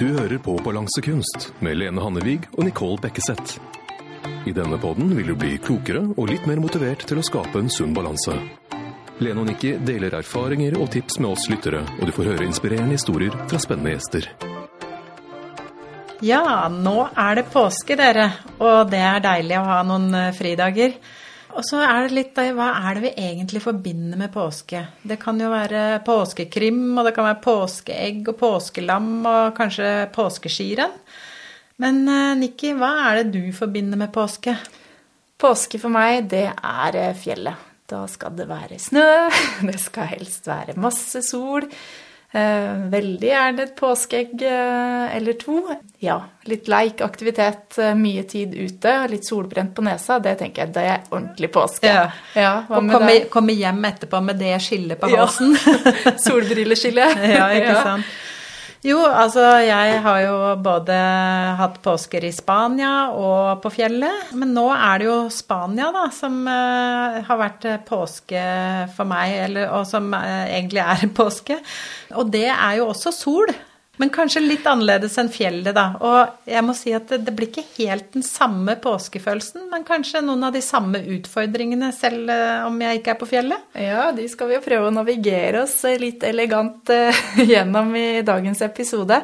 Du hører på Balansekunst med Lene Hannevig og Nicole Bekkeseth. I denne podden vil du bli klokere og litt mer motivert til å skape en sunn balanse. Lene og Nikki deler erfaringer og tips med oss lyttere, og du får høre inspirerende historier fra spennende gjester. Ja, nå er det påske, dere. Og det er deilig å ha noen eh, fridager. Og så er det litt Hva er det vi egentlig forbinder med påske? Det kan jo være påskekrim, og det kan være påskeegg og påskelam og kanskje påskeskirenn. Men eh, Nikki, hva er det du forbinder med påske? Påske for meg, det er eh, fjellet. Da skal det være snø, det skal helst være masse sol. Eh, veldig gjerne et påskeegg eh, eller to. Ja, litt leik, aktivitet, eh, mye tid ute, litt solbrent på nesa. Det tenker jeg det er ordentlig påske. Ja. Ja, Og komme, komme hjem etterpå med det skillet på Ja. Solbrilleskillet. Solbrilleskille. ja, ikke sant. Jo, altså jeg har jo både hatt påsker i Spania og på fjellet. Men nå er det jo Spania da, som uh, har vært påske for meg, eller, og som uh, egentlig er påske. Og det er jo også sol. Men kanskje litt annerledes enn fjellet, da. Og jeg må si at det, det blir ikke helt den samme påskefølelsen, men kanskje noen av de samme utfordringene, selv eh, om jeg ikke er på fjellet. Ja, de skal vi jo prøve å navigere oss litt elegant eh, gjennom i dagens episode.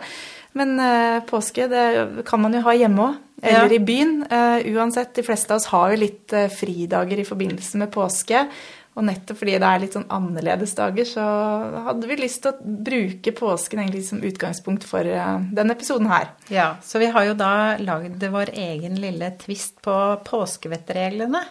Men eh, påske det kan man jo ha hjemme òg, eller Ja. i byen. Eh, uansett, de fleste av oss har jo litt eh, fridager i forbindelse med påske. Og nettopp fordi det er litt sånn annerledes dager, så hadde vi lyst til å bruke påsken egentlig som utgangspunkt for eh, denne episoden her. Ja, så vi har jo da lagd vår egen lille tvist på påskevettreglene.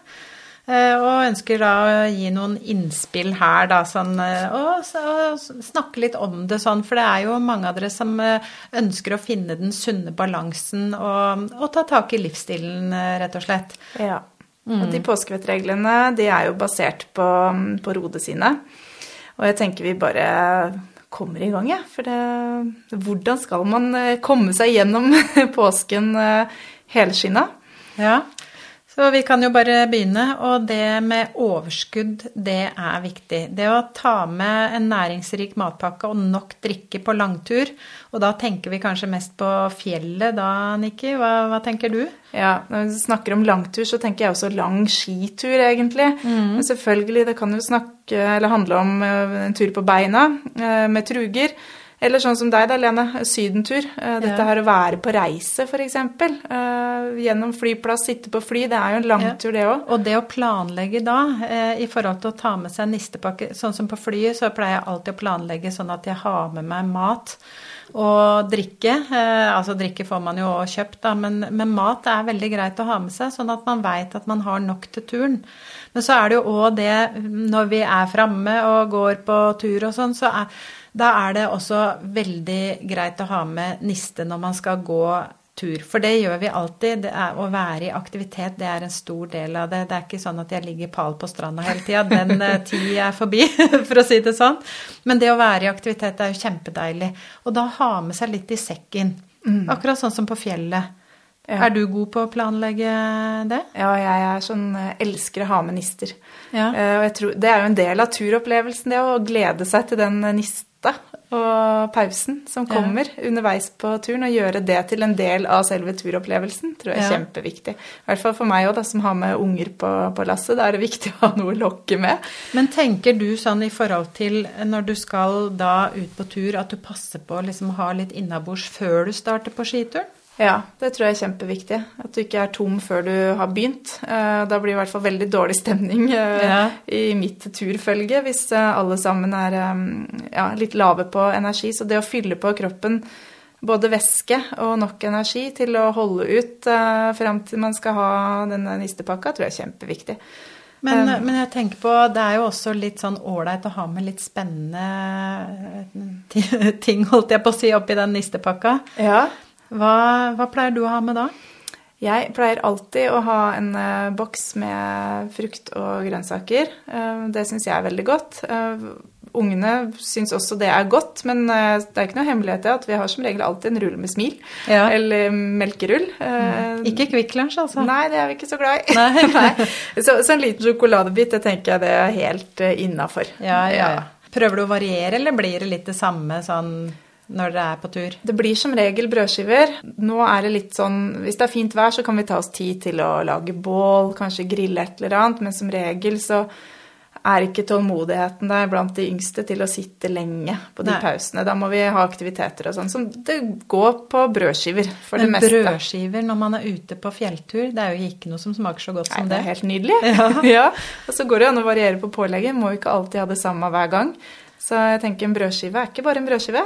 Eh, Og ønsker da å gi noen innspill her, da, sånn, eh, og, og snakke litt om det sånn. For det er jo mange av dere som ønsker å finne den sunne balansen og, og ta tak i livsstilen, rett og slett. Ja. Og de påskevettreglene de er jo basert på, på Rode sine. Og jeg tenker vi bare kommer i gang, jeg. For det, hvordan skal man eh, komme seg gjennom påsken eh, helskinna? Ja, så vi kan jo bare begynne. Og det med overskudd, det er viktig. Det å ta med en næringsrik matpakke og nok drikke på langtur, og da tenker vi kanskje mest på fjellet da, Nikki. Hva, hva tenker du? Ja, når vi snakker om langtur, så tenker jeg også lang skitur, egentlig. Men selvfølgelig, det kan jo snakke, eller handle om eh, en tur på beina eh, med truger. Eller sånn som deg da, Lene, sydentur. Eh, Dette Ja. her å være på reise, f.eks. Gjennom flyplass, sitte på fly. Det er jo en langtur, det òg. Og det å planlegge da, eh, i forhold til å ta med seg nistepakke Sånn som på flyet, så pleier jeg alltid å planlegge sånn at jeg har med meg mat og drikke. Eh, altså drikke får man jo kjøpt, da, men, men mat er veldig greit å ha med seg, sånn at man veit at man har nok til turen. Men så er det jo òg det, når vi er framme og går på tur og sånn, så er, da er det også veldig greit å ha med niste når man skal gå tur. For det gjør vi alltid. Det er, å være i aktivitet, det er en stor del av det. Det er ikke sånn at jeg ligger pal på stranda hele tida. Den eh, tid er forbi, for å si det sånn. Men det å være i aktivitet er jo kjempedeilig. Og da ha med seg litt i sekken. Akkurat sånn som på fjellet. Ja. Er du god på å planlegge det? Ja, jeg er sånn eh, elsker å ha med nister. Ja. Uh, tror, det er jo en del av turopplevelsen, det å glede seg til den nista og pausen som Ja. kommer underveis på turen, og gjøre det til en del av selve turopplevelsen, tror jeg er Ja. kjempeviktig. I hvert fall for meg òg, som har med unger på, på lasset. Da er det viktig å ha noe å lokke med. Men tenker du sånn i forhold til når du skal da ut på tur, at du passer på å liksom ha litt innabords før du starter på skituren? Ja, det tror jeg er kjempeviktig. At du ikke er tom før du har begynt. Eh, Da blir det i hvert fall veldig dårlig stemning eh, Ja. i mitt turfølge hvis eh, alle sammen er ja, litt lave på energi. Så det å fylle på kroppen både væske og nok energi til å holde ut fram til man skal ha denne nistepakka, tror jeg er kjempeviktig. Men, men jeg tenker på, det er jo også litt sånn ålreit å ha med litt spennende ting, holdt jeg på å si, oppi den nistepakka. Ja, Hva, hva pleier du å ha med da? Jeg pleier alltid å ha en uh, boks med frukt og grønnsaker. Uh, det syns jeg er veldig godt. Uh, ungene syns også det er godt, men det er ikke noe hemmelighet i at vi har som regel alltid en rull med smil. Ja. Eller melkerull. Eh, Ikke Kvikk Lunsj, altså? Nei, det er vi ikke så glad i. Nei. Nei. Så, så en liten sjokoladebit, det tenker jeg det er helt innafor. Ja, ja, ja. Prøver du å variere, eller blir det litt det samme sånn når dere er på tur? Det blir som regel brødskiver. Nå er det litt sånn Hvis det er fint vær, så kan vi ta oss tid til å lage bål, kanskje grille et eller annet, men som regel så er ikke tålmodigheten der blant de yngste til å sitte lenge på de Nei. pausene. Da må vi ha aktiviteter og sånn. Så det går på brødskiver for Men det meste. brødskiver når man er ute på fjelltur, det er jo ikke noe som smaker så godt Nei, som det det. er helt nydelig. Ja. Og så går det an å variere på pålegget. Må jo ikke alltid ha det samme hver gang. Så jeg tenker en brødskive er ikke bare en brødskive.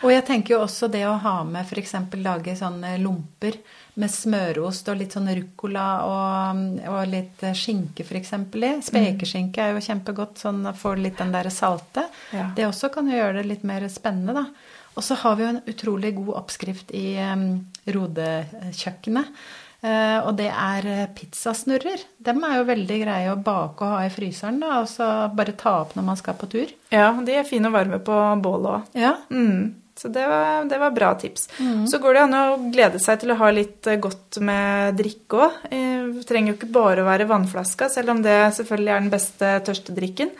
Og jeg tenker jo også det å ha med f.eks. lage sånne lomper med smørost og litt sånn ruccola og, og litt skinke f.eks. i. Spekeskinke er jo kjempegodt, sånn får litt den der salte. Ja. Det også kan jo gjøre det litt mer spennende, da. Og så har vi jo en utrolig god oppskrift i um, Rode-kjøkkenet. Eh, og det er eh, pizzasnurrer. Dem er jo veldig greie å bake og ha i fryseren, da, og så bare ta opp når man skal på tur. Ja, de er fine å varme på bålet òg. Ja. Mm. Så det var, det var bra tips. Så går det an å glede seg til å ha litt eh, godt med drikke òg. Det trenger jo ikke bare å være vannflaska, selv om det selvfølgelig er den beste tørstedrikken.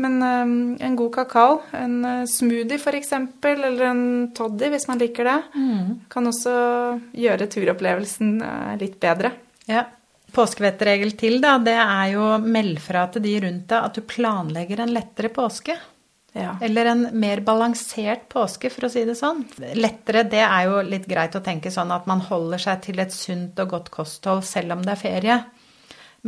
Men eh, en god kakao, en eh, smoothie f.eks., eller en toddy hvis man liker det, kan også gjøre turopplevelsen eh, litt bedre. Ja. Påskevettregel til, da, det er jo meld fra til de rundt deg at du planlegger en lettere påske. Ja. Eller en mer balansert påske, for å si det sånn. Lettere, det er jo litt greit å tenke sånn at man holder seg til et sunt og godt kosthold selv om det er ferie.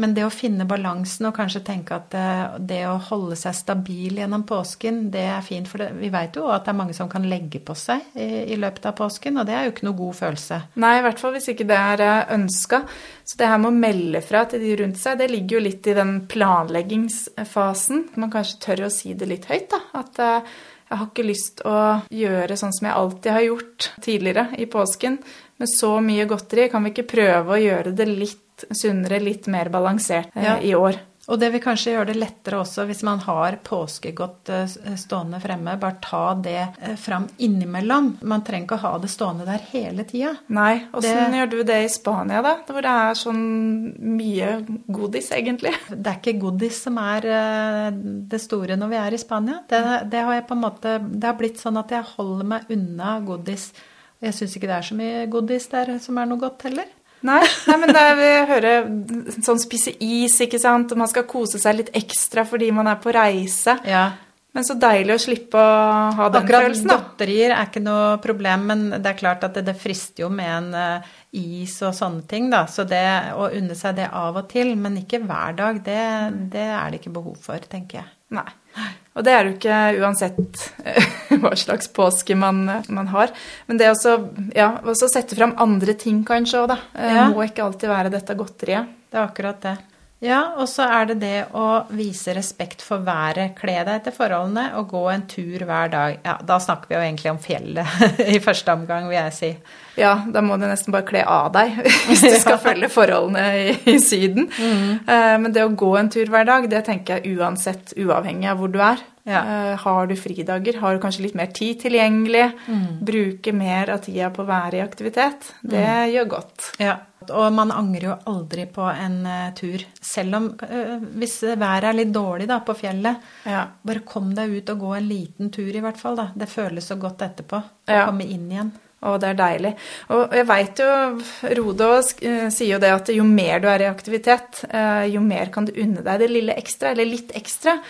Men det å finne balansen og kanskje tenke at det, det å holde seg stabil gjennom påsken, det er fint. For det, vi vet jo at det er mange som kan legge på seg i, i løpet av påsken, og det er jo ikke noe god følelse. Nei, i hvert fall hvis ikke det er ønska. Så det her med å melde fra til de rundt seg, det ligger jo litt i den planleggingsfasen. Man kanskje tør å si det litt høyt, da. At eh, jeg har ikke lyst å gjøre sånn som jeg alltid har gjort tidligere i påsken. Med så mye godteri, kan vi ikke prøve å gjøre det litt sunnere, litt mer balansert eh, Ja. i år? Og det vil kanskje gjøre det lettere også hvis man har påskegodt eh, stående fremme. Bare ta det eh, fram innimellom. Man trenger ikke å ha det stående der hele tida. Nei, åssen Det- gjør du det i Spania, da? Hvor det er sånn mye godis, egentlig? Det er ikke godis som er eh, det store når vi er i Spania. Det, det har jeg på en måte Det har blitt sånn at jeg holder meg unna godis. Jeg syns ikke det er så mye godis der som er noe godt heller. Nei, nei men det er, vi hører sånn spise is, ikke sant, og man skal kose seg litt ekstra fordi man er på reise. Ja. Men så deilig å slippe å ha den Akkurat følelsen, da. godterier er ikke noe problem, men det er klart at det, det frister jo med en uh, is og sånne ting, da. Så det å unne seg det av og til, men ikke hver dag, det, det er det ikke behov for, tenker jeg. Nei. Og det er jo ikke uansett eh, hva slags påske man, man har. Men det å ja, sette fram andre ting kanskje òg, da. Eh, Ja. Må ikke alltid være dette godteriet. Det er akkurat det. Ja, og så er det det å vise respekt for været. Kle deg etter forholdene og gå en tur hver dag. Ja, da snakker vi jo egentlig om fjellet i første omgang, vil jeg si. Ja, da må du nesten bare kle av deg hvis du skal følge forholdene i, i Syden. Eh, men det å gå en tur hver dag, det tenker jeg uansett, uavhengig av hvor du er. Ja. Eh, har du fridager, har du kanskje litt mer tid tilgjengelig, bruke mer av tida på å være i aktivitet, det gjør godt. Ja, og man angrer jo aldri på en eh, tur. Selv om eh, Hvis været er litt dårlig da, på fjellet, Ja. bare kom deg ut og gå en liten tur i hvert fall. da. Det føles så godt etterpå å Ja. komme inn igjen. Og det er deilig. Og jeg veit jo, Rode eh, sier jo det at jo mer du er i aktivitet, jo mer kan du unne deg det lille ekstra, eller litt ekstra.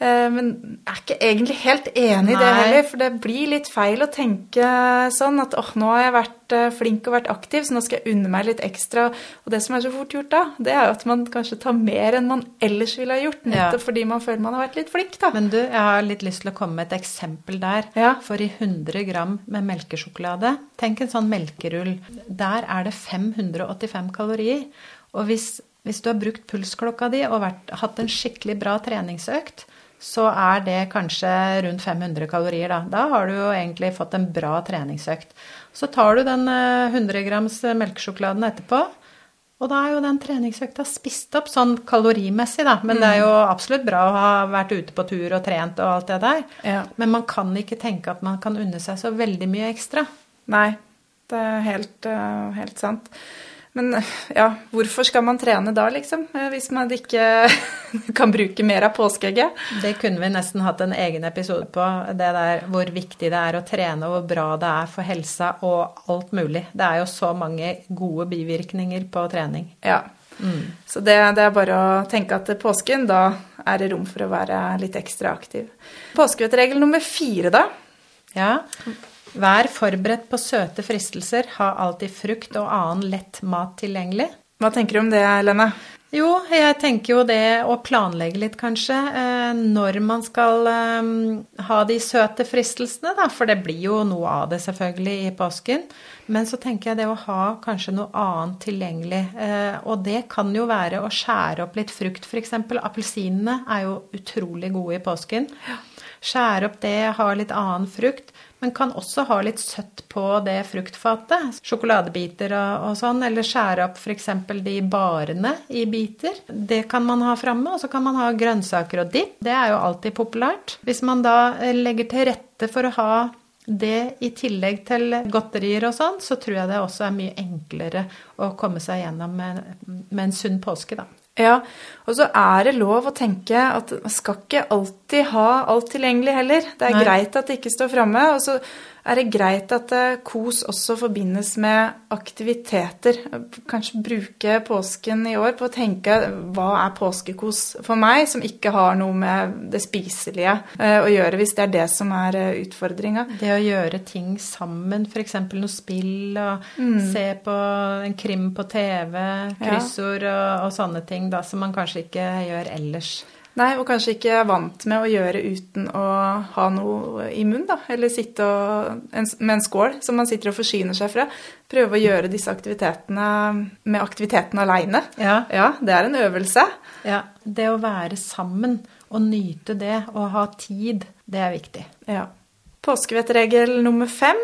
Eh, Men jeg er ikke egentlig helt enig i det heller, for det blir litt feil å tenke sånn at åh, nå har jeg vært eh, flink og vært aktiv, så nå skal jeg unne meg litt ekstra. Og det som er så fort gjort da, det er jo at man kanskje tar mer enn man ellers ville ha gjort, Ja. fordi man føler man har vært litt flink, da. Men du, jeg har litt lyst til å komme med et eksempel der. Ja. For i 100 gram med melkesjokolade, tenk en sånn melkerull, der er det 585 kalorier. Og hvis, hvis du har brukt pulsklokka di og vært, hatt en skikkelig bra treningsøkt, så er det kanskje rundt 500 kalorier, da. Da har du jo egentlig fått en bra treningsøkt. Så tar du den eh, 100 grams melkesjokoladen etterpå, og da er jo den treningsøkta spist opp sånn kalorimessig, da. Men det er jo absolutt bra å ha vært ute på tur og trent og alt det der. Ja. Men man kan ikke tenke at man kan unne seg så veldig mye ekstra. Nei, det er helt, eh, helt sant. Men ja, hvorfor skal man trene da, liksom? Eh, hvis man ikke kan bruke mer av påskeegget? Det kunne vi nesten hatt en egen episode på. Det der hvor viktig det er å trene, og hvor bra det er for helsa og alt mulig. Det er jo så mange gode bivirkninger på trening. Ja. Mm. Så det, det, er bare å tenke at påsken, da er det rom for å være litt ekstra aktiv. Påskevettregel nummer fire, da? Ja. Vær forberedt på søte fristelser. Ha alltid frukt og annen lett mat tilgjengelig. Hva tenker du om det, Lene? Jo, jeg tenker jo det å planlegge litt, kanskje. Eh, når man skal eh, ha de søte fristelsene, da. For det blir jo noe av det, selvfølgelig, i påsken. Men så tenker jeg det å ha kanskje noe annet tilgjengelig. Eh, og det kan jo være å skjære opp litt frukt, f.eks. Appelsinene er jo utrolig gode i påsken. Skjære opp det, ha litt annen frukt men kan også ha litt søtt på det fruktfatet. Sjokoladebiter og, og sånn, eller skjære opp f.eks. de barene i biter. Det kan man ha framme, og så kan man ha grønnsaker og dipp. Det er jo alltid populært. Hvis man da eh, legger til rette for å ha det i tillegg til godterier og sånn, så tror jeg det også er mye enklere å komme seg gjennom med, med en sunn påske, da. Ja, og så er det lov å tenke at man skal ikke alltid ha alt tilgjengelig heller. Det er Nei. greit at det ikke står framme. Og så er det greit at eh, kos også forbindes med aktiviteter. Kanskje bruke påsken i år på å tenke hva er påskekos for meg, som ikke har noe med det spiselige eh, å gjøre, hvis det er det som er eh, utfordringa. Det å gjøre ting sammen, f.eks. noe spill, og mm. se på en krim på TV, kryssord og, og, sånne ting da, som man kanskje ikke gjør ellers. Nei, og kanskje ikke er vant med å gjøre uten å ha noe i munnen, da. Eller sitte og, med en skål som man sitter og forsyner seg fra. Prøve å gjøre disse aktivitetene med aktiviteten aleine. Ja. ja, det er en øvelse. Ja. Det å være sammen og nyte det og ha tid, det er viktig. Ja. Påskevettregel nummer fem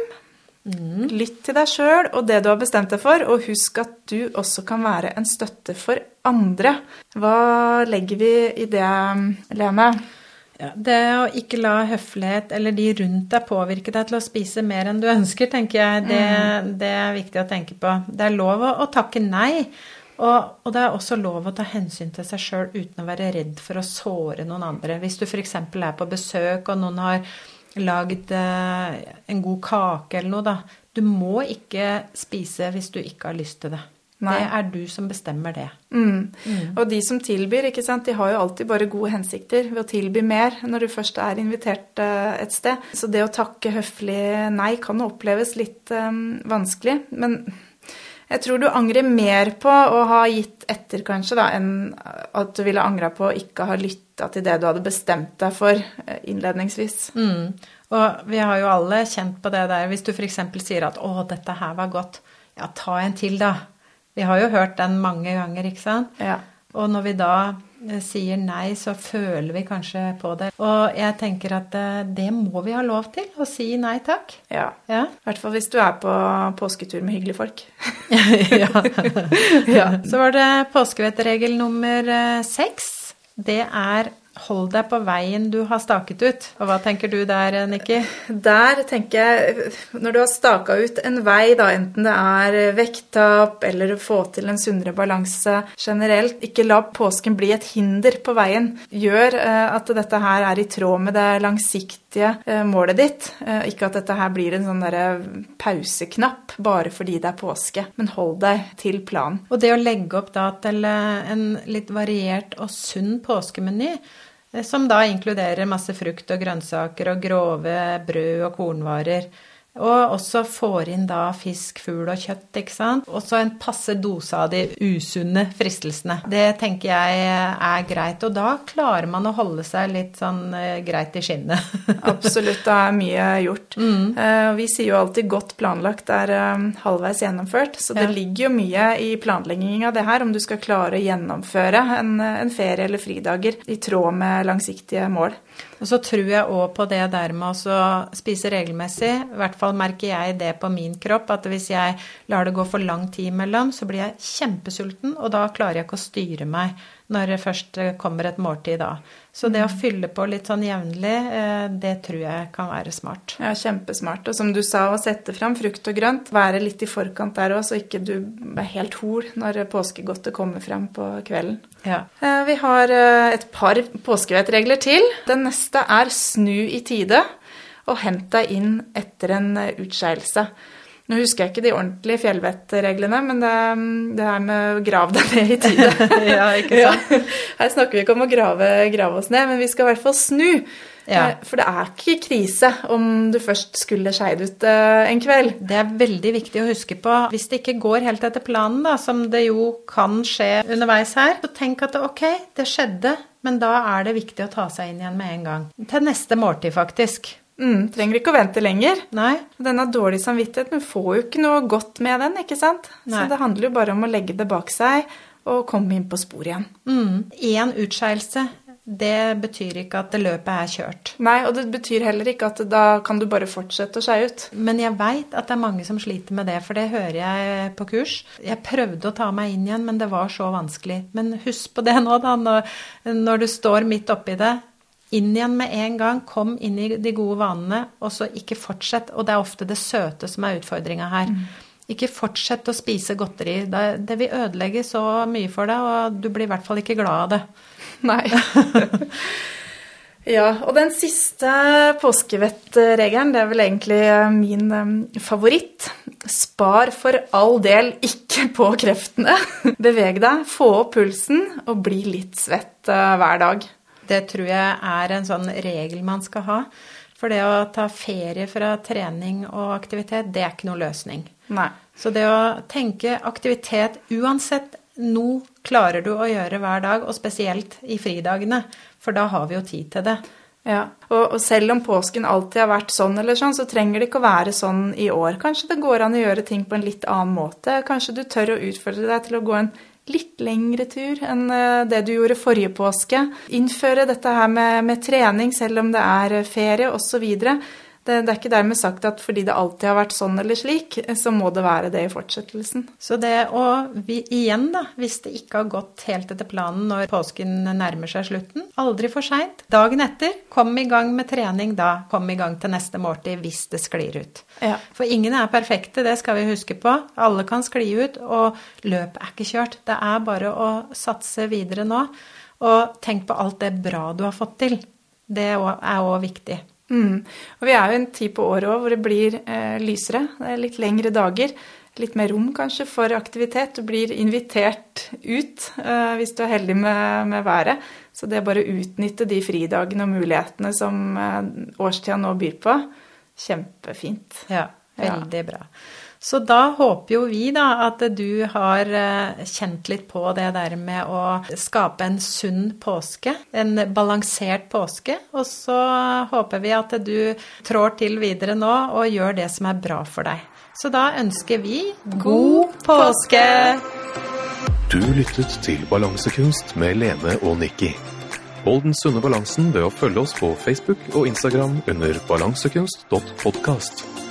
Mm. Lytt til deg sjøl og det du har bestemt deg for, og husk at du også kan være en støtte for andre. Hva legger vi i det, Lene? Ja, det å ikke la høflighet eller de rundt deg påvirke deg til å spise mer enn du ønsker, tenker jeg, det, mm. det er viktig å tenke på. Det er lov å, å takke nei. Og, og, det er også lov å ta hensyn til seg sjøl uten å være redd for å såre noen andre. Hvis du f.eks. er på besøk, og noen har lagd eh, en god kake eller noe, da. Du må ikke spise hvis du ikke har lyst til det. Nei. Det er du som bestemmer det. Mm. Mm. Og de som tilbyr, ikke sant, de har jo alltid bare gode hensikter ved å tilby mer når du først er invitert uh, et sted. Så det å takke høflig nei kan oppleves litt um, vanskelig. Men jeg tror du angrer mer på å ha gitt etter, kanskje, da, enn at du ville angra på å ikke ha lytta til det du hadde bestemt deg for eh, innledningsvis. Mm. Og vi har jo alle kjent på det der hvis du f.eks. sier at 'å, dette her var godt', ja, ta en til, da. Vi har jo hørt den mange ganger, ikke sant? Ja. Og når vi da sier nei, så føler vi kanskje på det. Og jeg tenker at eh, det må vi ha lov til, å si nei takk. Ja. ja. I hvert fall hvis du er på påsketur med hyggelige folk. ja. ja. Så var det påskevettregel nummer eh, seks. Det er Hold deg på veien du har staket ut. Og hva tenker du der, Nikki? Der tenker jeg, når du har staka ut en vei, da, enten det er vekttap eller å få til en sunnere balanse generelt, ikke la påsken bli et hinder på veien. Gjør eh, at dette her er i tråd med det langsiktige eh, målet ditt. Eh, ikke at dette her blir en sånn derre pauseknapp bare fordi det er påske, men hold deg til planen. Og det å legge opp da til en litt variert og sunn påskemeny som da inkluderer masse frukt og grønnsaker og grove brød og kornvarer. Og også får inn da fisk, fugl og kjøtt, ikke sant. Også en passe dose av de usunne fristelsene. Det tenker jeg er greit. Og da klarer man å holde seg litt sånn uh, greit i skinnet. Absolutt, det er mye gjort. Mm. Uh, vi sier jo alltid 'godt planlagt er uh, halvveis gjennomført', så det ja. ligger jo mye i planleggingen av det her, om du skal klare å gjennomføre en, en ferie eller fridager i tråd med langsiktige mål. Og så tror jeg òg på det der med å spise regelmessig, i hvert fall merker jeg det på min kropp, at hvis jeg lar det gå for lang tid imellom, så blir jeg kjempesulten, og da klarer jeg ikke å styre meg når det først kommer et måltid da. Så det å fylle på litt sånn jevnlig, eh, det tror jeg kan være smart. Ja, kjempesmart. Og som du sa, å sette fram frukt og grønt, være litt i forkant der òg, så ikke du er helt hol når påskegodtet kommer fram på kvelden. Ja. Eh, vi har eh, et par påskevettregler til. Den neste er snu i tide og hent deg inn etter en utskeielse. Nå husker jeg ikke de ordentlige fjellvettreglene, men det, det her med å grave deg ned i tide. ja, ikke sant? Ja. Her snakker vi ikke om å grave, grave, oss ned, men vi skal i hvert fall snu. Ja. Eh, for det er ikke krise om du først skulle skeid ut eh, en kveld. Det er veldig viktig å huske på. Hvis det ikke går helt etter planen, da, som det jo kan skje underveis her, så tenk at ok, det skjedde, men da er det viktig å ta seg inn igjen med en gang. Til neste måltid, faktisk. Mm, trenger ikke å vente lenger. Nei. Denne dårlige samvittigheten får jo ikke noe godt med den, ikke sant? Nei. Så det handler jo bare om å legge det bak seg og komme inn på sporet igjen. Én mm. utskeielse, det betyr ikke at løpet er kjørt. Nei, og det betyr heller ikke at da kan du bare fortsette å skeie ut. Men jeg veit at det er mange som sliter med det, for det hører jeg på kurs. Jeg prøvde å ta meg inn igjen, men det var så vanskelig. Men husk på det nå, da, når, når du står midt oppi det inn igjen med en gang. Kom inn i de gode vanene, og så ikke fortsett. Og det er ofte det søte som er utfordringa her. Mm. Ikke fortsett å spise godteri. Det, det vil ødelegge så mye for deg, og du blir i hvert fall ikke glad av det. Nei. ja, og den siste påskevettregelen, det er vel egentlig min um, favoritt. Spar for all del ikke på kreftene. Beveg deg, få opp pulsen, og bli litt svett uh, hver dag. Det tror jeg er en sånn regel man skal ha. For det å ta ferie fra trening og aktivitet, det er ikke noe løsning. Nei. Så det å tenke aktivitet uansett nå klarer du å gjøre hver dag, og spesielt i fridagene. For da har vi jo tid til det. Ja, og, og, selv om påsken alltid har vært sånn, eller sånn, så trenger det ikke å være sånn i år. Kanskje det går an å gjøre ting på en litt annen måte. Kanskje du tør å utfordre deg til å gå en litt lengre tur enn eh, det du gjorde forrige påske. Innføre dette her med, med trening selv om det er ferie osv. Det, det, er ikke dermed sagt at fordi det alltid har vært sånn eller slik, så må det være det i fortsettelsen. Så det å vi, igjen, da, hvis det ikke har gått helt etter planen når påsken nærmer seg slutten, aldri for seint. Dagen etter, kom i gang med trening da. Kom i gang til neste måltid hvis det sklir ut. Ja. For ingen er perfekte, det skal vi huske på. Alle kan skli ut, og løpet er ikke kjørt. Det er bare å satse videre nå. Og tenk på alt det bra du har fått til. Det er òg viktig. Mm. Og vi er jo en tid på året òg hvor det blir eh, lysere. Det er litt lengre dager. Litt mer rom kanskje for aktivitet. Du blir invitert ut eh, hvis du er heldig med, med, været. Så det er bare å utnytte de fridagene og mulighetene som eh, årstida nå byr på. Kjempefint. Ja, veldig ja. bra. Så da håper jo vi da at du har eh, kjent litt på det der med å skape en sunn påske. En balansert påske. Og så håper vi at du trår til videre nå og gjør det som er bra for deg. Så da ønsker vi god påske! Du lyttet til Balansekunst med Lene og Nikki. Hold den sunne balansen ved å følge oss på Facebook og Instagram under balansekunst.podkast.